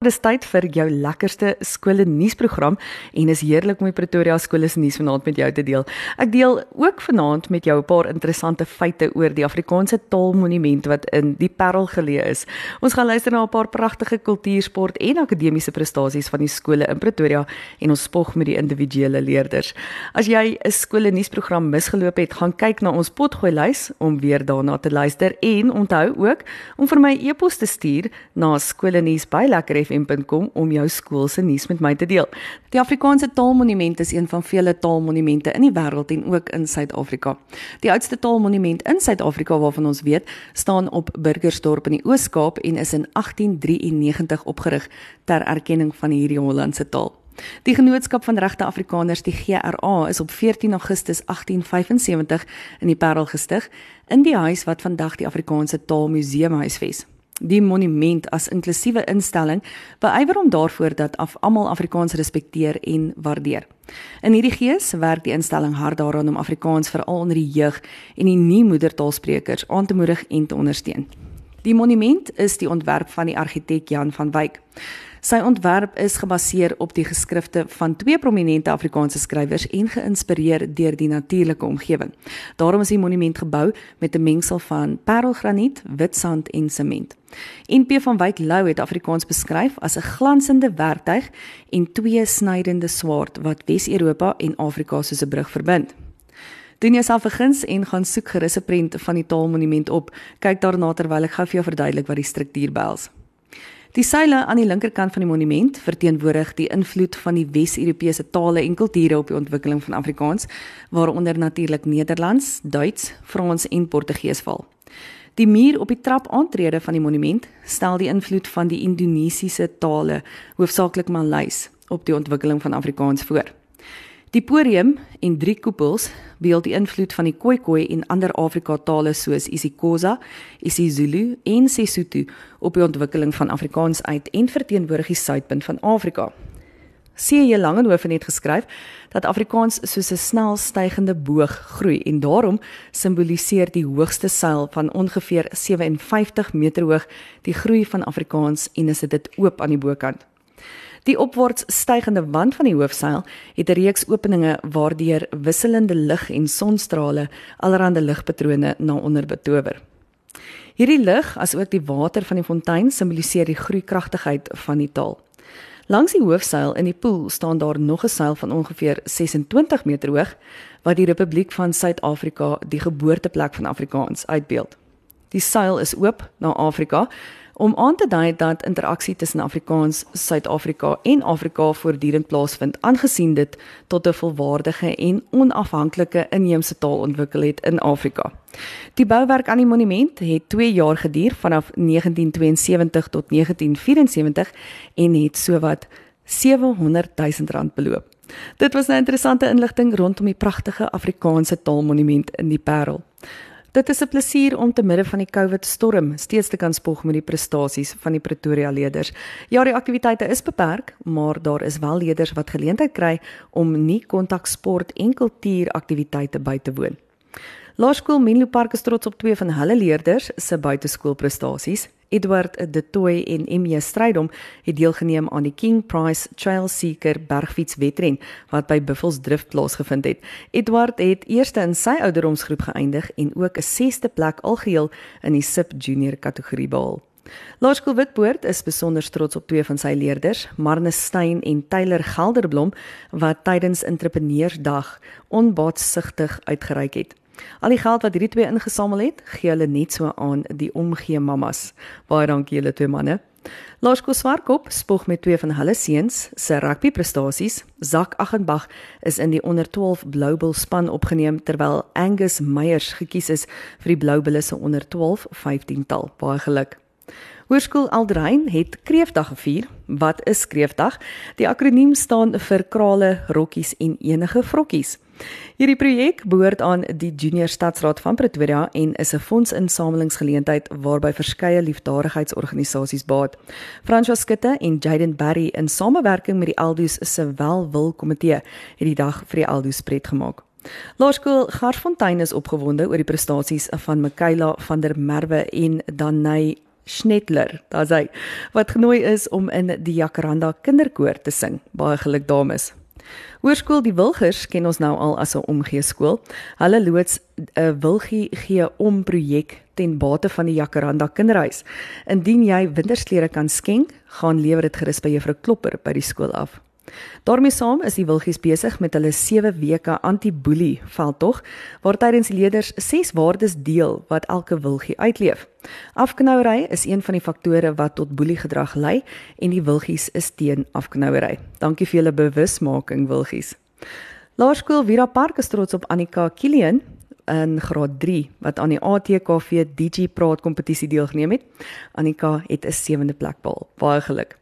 Dis tyd vir jou lekkerste skole nuusprogram en is heerlik om die Pretoria skole se nuus vanaand met jou te deel. Ek deel ook vanaand met jou 'n paar interessante feite oor die Afrikaanse Taalmonument wat in die Parel geleë is. Ons gaan luister na 'n paar pragtige kultuursport en akademiese prestasies van die skole in Pretoria en ons spog met die individuele leerders. As jy 'n skole nuusprogram misgeloop het, gaan kyk na ons potgooi lys om weer daarna te luister en onthou ook om vir my e-pos te stuur na skole nuus by lekker fm.com om jou skool se nuus met my te deel. Die Afrikaanse Taalmonument is een van vele taalmonumente in die wêreld en ook in Suid-Afrika. Die oudste taalmonument in Suid-Afrika waarvan ons weet, staan op Burgersdorp in die Oos-Kaap en is in 1893 opgerig ter erkenning van hierdie Hollandse taal. Die Genootskap van Regte Afrikaners, die GRA, is op 14 Augustus 1875 in die Parel gestig in die huis wat vandag die Afrikaanse Taalmuseum huisves die monument as inklusiewe instelling beywer om daarvoor dat af almal Afrikaans respekteer en waardeer. In hierdie gees werk die instelling hard daaraan om Afrikaans veral onder die jeug en die nie moedertaalsprekers aan te moedig en te ondersteun. Die monument is die ontwerp van die argitek Jan van Wyk. Sy ontwerp is gebaseer op die geskrifte van twee prominente Afrikaanse skrywers en geïnspireer deur die natuurlike omgewing. Daarom is die monument gebou met 'n mengsel van parelgraniet, wit sand en sement. NP van Wyk Lou het Afrikaans beskryf as 'n glansende werktuig en twee snydende swaard wat Wes-Europa en Afrika soos 'n brug verbind. Doen jouself 'n guns en gaan soek gerus 'n prent van die taalmonument op. Kyk daarna terwyl ek gou vir jou verduidelik wat die struktuur behels. Die seile aan die linkerkant van die monument verteenwoordig die invloed van die Wes-Europese tale en kulture op die ontwikkeling van Afrikaans, waaronder natuurlik Nederlands, Duits, Frans en Portugees val. Die muur op die trap aantrede van die monument stel die invloed van die Indonesiese tale, hoofsaaklik Maleis, op die ontwikkeling van Afrikaans voor. Die podium en drie koepels beeld die invloed van die Khoikhoi en ander Afrika tale soos isiXhosa, isiZulu en Sesotho op die ontwikkeling van Afrikaans uit en verteenwoordig die suidpunt van Afrika. C.J. Langehoven het geskryf dat Afrikaans soos 'n snel stygende boog groei en daarom simboliseer die hoogste seil van ongeveer 57 meter hoog die groei van Afrikaans en is dit oop aan die bokant. Die opwaarts stygende wand van die hoofseil het 'n reeks openinge waardeur wisselende lig en sonstrale allerlei ligpatrone na onder betower. Hierdie lig, asook die water van die fontein, simboliseer die groeikragtigheid van die taal. Langs die hoofseil in die poel staan daar nog 'n seil van ongeveer 26 meter hoog wat die Republiek van Suid-Afrika, die geboorteplek van Afrikaans, uitbeeld. Die seil is oop na Afrika om aan te dui dat interaksie tussen Afrikaans, Suid-Afrika en Afrika voortdurend plaasvind, aangesien dit tot 'n volwaardige en onafhanklike inheemse taal ontwikkel het in Afrika. Die bouwerk aan die monument het 2 jaar geduur vanaf 1972 tot 1974 en het sowat 700 000 rand beloop. Dit was 'n interessante inligting rondom die pragtige Afrikaanse taalmonument in die Parel. Dit is 'n plesier om te midde van die COVID storm steeds te kan spog met die prestasies van die Pretoria leerders. Ja, die aktiwiteite is beperk, maar daar is wel leerders wat geleentheid kry om nie kontaksport en kultuuraktiwiteite by te woon. Laerskool Menlo Park is trots op twee van hulle leerders se buiteskoolprestasies. Edward De Tooy en Emmy Strydom het deelgeneem aan die King Prize Trail Seeker bergfiets wedren wat by Buffels Drift plaasgevind het. Edward het eerste in sy ouderdomsgroep geëindig en ook 'n 6ste plek algeheel in die sub junior kategorie behaal. Laerskool Witpoort is besonder trots op twee van sy leerders, Marnus Steyn en Tyler Gelderblom, wat tydens Entrepreneursdag onbaatsigtig uitgereik het. Al die geld wat hierdie twee ingesamel het, gee hulle net so aan die omgee mammas. Baie dankie julle twee manne. Laerskool Swartkop spog met twee van hulle seuns se rugby prestasies. Zak Aghenbach is in die onder 12 Bloubil span opgeneem terwyl Angus Meyers gekies is vir die Bloubulle se onder 12 15tal. Baie geluk. Hoërskool Aldrein het Kreefdag gevier. Wat is Kreefdag? Die akroniem staan vir krale, rokkies en enige vrokkies. Hierdie projek behoort aan die Junior Stadsraad van Pretoria en is 'n fondsinsamelingsgeleentheid waarby verskeie liefdadigheidsorganisasies baat. François Skutte en Jaden Barry in samewerking met die Aldus se Welwil Komitee het die dag vir die Aldus pret gemaak. Laerskool Garsfontein is opgewonde oor die prestasies van Michaela van der Merwe en Danai Schnetler, daar's hy, wat genooi is om in die Jacaranda Kinderkoor te sing. Baie geluk dames. Hoërskool Die Wilgers ken ons nou al as 'n omgee skool. Hulle loods 'n Wilgie gee om projek ten bate van die Jacaranda Kinderhuis. Indien jy wintersklere kan skenk, gaan lewer dit gerus by Juffrou Klopper by die skool af. Daarmee saam is die Wilgies besig met hulle 7 weke anti-boelie veldtog waar tydens leerders 6 waardes deel wat elke Wilgie uitleef. Afknouery is een van die faktore wat tot boelie gedrag lei en die Wilgies is teen afknouery. Dankie vir julle bewusmaking Wilgies. Laerskool Vira Park is trots op Annika Kilian in graad 3 wat aan die ATKV DJ Praat kompetisie deelgeneem het. Annika het 'n sewende plek behaal. Baie geluk.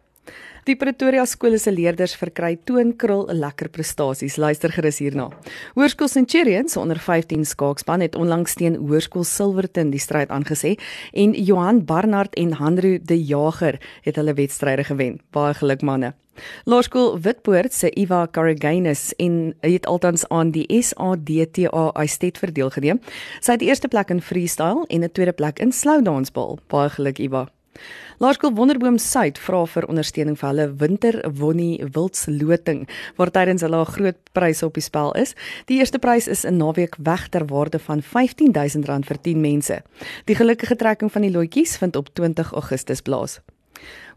Die Pretoria skole se leerders verkry toonkrul lekker prestasies. Luister gerus hierna. Hoërskool Centurions onder 15 skaakspan het onlangs teen Hoërskool Silverton die stryd aangesê en Johan Barnard en Hanru De Jager het hulle wedstryde gewen. Baie geluk manne. Laerskool Witpoort se Eva Caragainus en het altans aan die SADTA Estate verdeel geneem. Sy het die eerste plek in freestyle en 'n tweede plek in slow dance bal. Baie geluk Eva. Laerskool Wonderboom Suid vra vir ondersteuning vir hulle winter wonnie wildsloting waar tydens hulle 'n groot pryse op die spel is. Die eerste prys is 'n naweek weg ter waarde van R15000 vir 10 mense. Die gelukkige trekking van die loetjies vind op 20 Augustus plaas.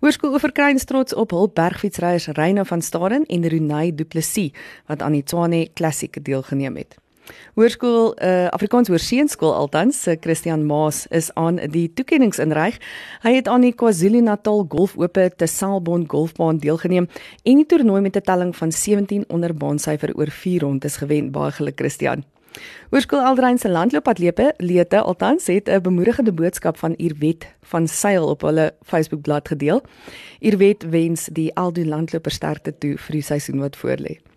Hoërskool Oeverkruins trots op hul bergfietsryers Reyno van Staden en Renay Du Plessis wat aan die Tshwane Classic deelgeneem het. Hoërskool uh, Afrikaans Hoërseunskool altans se uh, Christian Maas is aan die toekenningsinryg. Hy het aan die KwaZulu-Natal Golfope te Selborne Golfbaan deelgeneem en die toernooi met 'n telling van 17 onder baansyfer oor 4 rondes gewen. Baie geluk Christian. Hoërskool Aldrein se landloopatlete lete altans het 'n bemoedigende boodskap van Irwet van Sail op hulle Facebook-blad gedeel. Irwet wens die Aldo landloper sterkte toe vir die seisoen wat voorlê.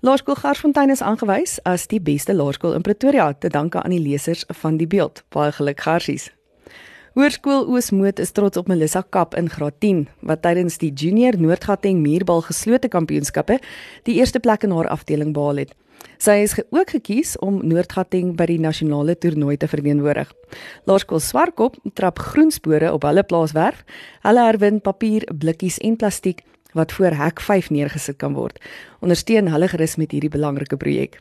Laerskool Garsfontein is aangewys as die beste laerskool in Pretoria te danke aan die lesers van die beeld. Baie geluk Garsies. Hoërskool Oosmoed is trots op Melissa Kap in graad 10 wat tydens die Junior Noordgauteng muurbal geslote kampioenskappe die eerste plek in haar afdeling behaal het. Sy is ook gekies om Noordgauteng by die nasionale toernooi te verteenwoordig. Laerskool Swartkop trap groenspore op hulle plaaswerf. Hulle herwin papier, blikkies en plastiek wat voor hek 5 neergesit kan word. Ondersteun hulle gerus met hierdie belangrike projek.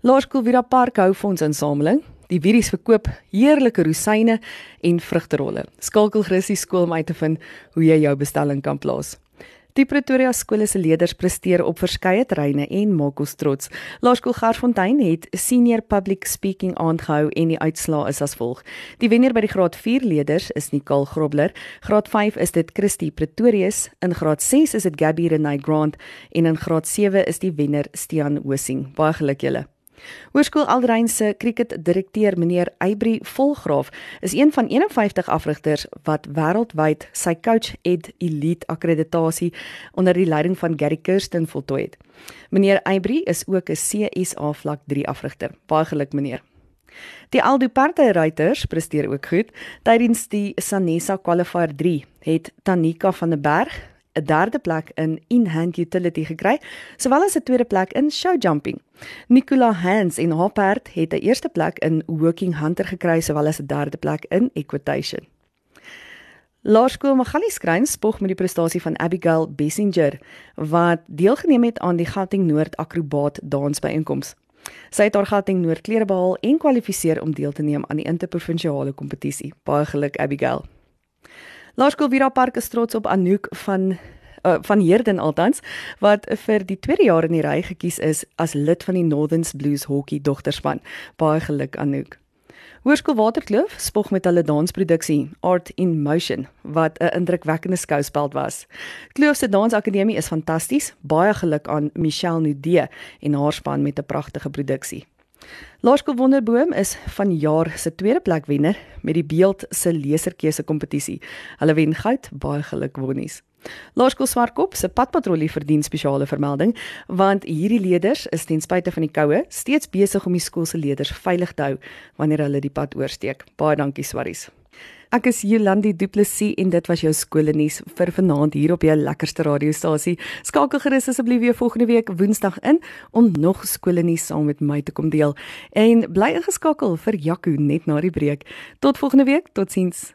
Laerskool Vira Park hou fondsinsameling. Die Viries verkoop heerlike rosyne en vrugterolle. Skakel gerus die skool om uit te vind hoe jy jou bestelling kan plaas. Die Pretoria skole se leerders presteer op verskeie terreine en maak ons trots. Laerskool Garsfontein het senior public speaking aangehou en die uitslaa is as volg. Die wenner by die graad 4 leerders is Nicole Grobler, graad 5 is dit Christy Pretorius, in graad 6 is dit Gabby Renay Grant en in graad 7 is die wenner Stian Hosing. Baie geluk julle. Hoërskool Aldrein se kriketdirekteur meneer Eybri Volgraaf is een van 51 afrigters wat wêreldwyd sy Coach Ed Elite akkreditasie onder die leiding van Gary Kirsten voltooi het. Meneer Eybri is ook 'n CSA vlak 3 afrigter. Baie geluk meneer. Die Aldo Partey ruiters presteer ook goed. Tydens die Sanesa Qualifier 3 het Tanika van der Berg 'n derde plek in in-hand utility gekry, sowel as 'n tweede plek in show jumping. Nicola Hans en haar perd het 'n eerste plek in working hunter gekry, sowel as 'n derde plek in equitation. Laerskool Magali Skrein spog met die prestasie van Abigail Bessinger wat deelgeneem het aan die Gauteng Noord Akrobaat Dansbyeenkoms. Sy het haar Gauteng Noord klere behaal en kwalifiseer om deel te neem aan die interprovinsiale kompetisie. Baie geluk Abigail. Laerskool Vira Park is trots op Anouk van uh, van Herden altans wat vir die tweede jaar in die ry gekies is as lid van die Northerns Blues hockey dogterspan. Baie geluk Anouk. Hoërskool Waterkloof spog met hulle dansproduksie Art in Motion wat 'n indrukwekkende skouspel was. Kloof se dansakademie is fantasties. Baie geluk aan Michelle Nudee en haar span met 'n pragtige produksie. Laerskool Wonderboom is van jaar se tweede plek wenner met die beeld se leserkeuse kompetisie. Hulle wen goud, baie geluk wonnies. Laerskool Swartkop se padpatrollie verdien spesiale vermelding want hierdie leerders is ten spyte van die koue steeds besig om die skool se leerders veilig te hou wanneer hulle die pad oorsteek. Baie dankie Swarries. Ek is Jolandi Du Plessis en dit was jou skoolnuus vir vanaand hier op jou lekkerste radiostasie. Skakel gerus asseblief weer volgende week Woensdag in om nog skoolnuus saam met my te kom deel. En bly ingeskakel vir Jaco net na die breek. Tot volgende week, totsiens.